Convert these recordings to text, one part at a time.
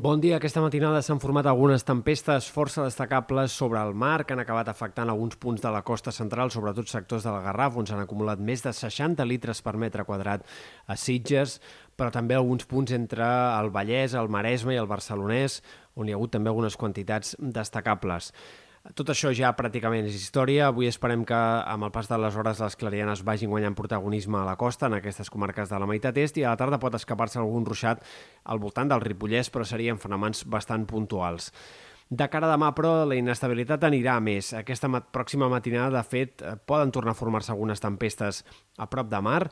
Bon dia. Aquesta matinada s'han format algunes tempestes força destacables sobre el mar que han acabat afectant alguns punts de la costa central, sobretot sectors de la Garraf, on s'han acumulat més de 60 litres per metre quadrat a Sitges, però també alguns punts entre el Vallès, el Maresme i el Barcelonès, on hi ha hagut també algunes quantitats destacables. Tot això ja pràcticament és història. Avui esperem que amb el pas de les hores les clarianes vagin guanyant protagonisme a la costa, en aquestes comarques de la meitat est, i a la tarda pot escapar-se algun ruixat al voltant del Ripollès, però serien fenòmens bastant puntuals. De cara a demà, però, la inestabilitat anirà a més. Aquesta pròxima matinada, de fet, eh, poden tornar a formar-se algunes tempestes a prop de mar,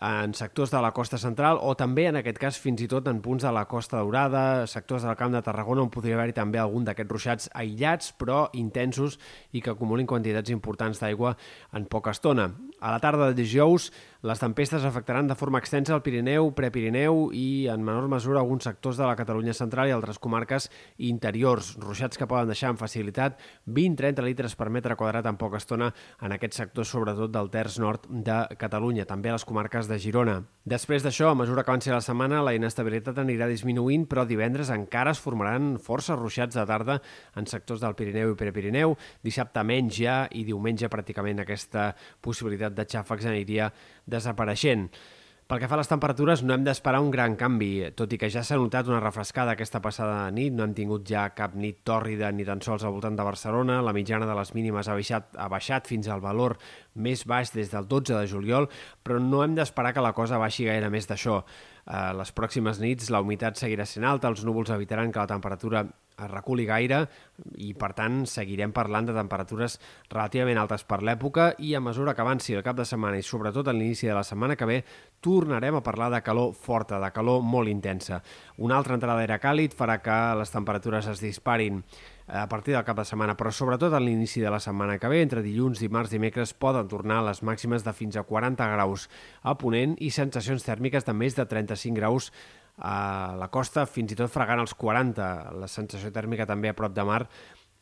en sectors de la costa central o també, en aquest cas, fins i tot en punts de la Costa Daurada, sectors del Camp de Tarragona, on podria haver-hi també algun d'aquests ruixats aïllats, però intensos i que acumulin quantitats importants d'aigua en poca estona. A la tarda de dijous, les tempestes afectaran de forma extensa el Pirineu, Prepirineu i, en menor mesura, alguns sectors de la Catalunya central i altres comarques interiors. Ruixats que poden deixar amb facilitat 20-30 litres per metre quadrat en poca estona en aquests sectors, sobretot del terç nord de Catalunya, també a les comarques de Girona. Després d'això, a mesura que avanci la setmana, la inestabilitat anirà disminuint, però divendres encara es formaran força ruixats de tarda en sectors del Pirineu i Prepirineu. Dissabte menys ja i diumenge pràcticament aquesta possibilitat de xàfecs aniria desapareixent. Pel que fa a les temperatures, no hem d'esperar un gran canvi, tot i que ja s'ha notat una refrescada aquesta passada nit, no hem tingut ja cap nit tòrrida ni tan sols al voltant de Barcelona, la mitjana de les mínimes ha baixat, ha baixat fins al valor més baix des del 12 de juliol, però no hem d'esperar que la cosa baixi gaire més d'això. Eh, les pròximes nits la humitat seguirà sent alta, els núvols evitaran que la temperatura es reculi gaire i, per tant, seguirem parlant de temperatures relativament altes per l'època i a mesura que avanci el cap de setmana i sobretot a l'inici de la setmana que ve tornarem a parlar de calor forta, de calor molt intensa. Una altra entrada d'aire càlid farà que les temperatures es disparin a partir del cap de setmana, però sobretot a l'inici de la setmana que ve, entre dilluns, dimarts i dimecres, poden tornar les màximes de fins a 40 graus a Ponent i sensacions tèrmiques de més de 35 graus a la costa, fins i tot fregant els 40. La sensació tèrmica també a prop de mar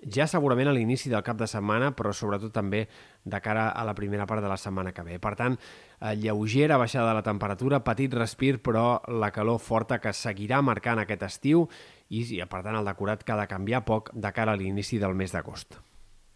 ja segurament a l'inici del cap de setmana, però sobretot també de cara a la primera part de la setmana que ve. Per tant, eh, lleugera baixada de la temperatura, petit respir, però la calor forta que seguirà marcant aquest estiu i, per tant, el decorat que ha de canviar poc de cara a l'inici del mes d'agost.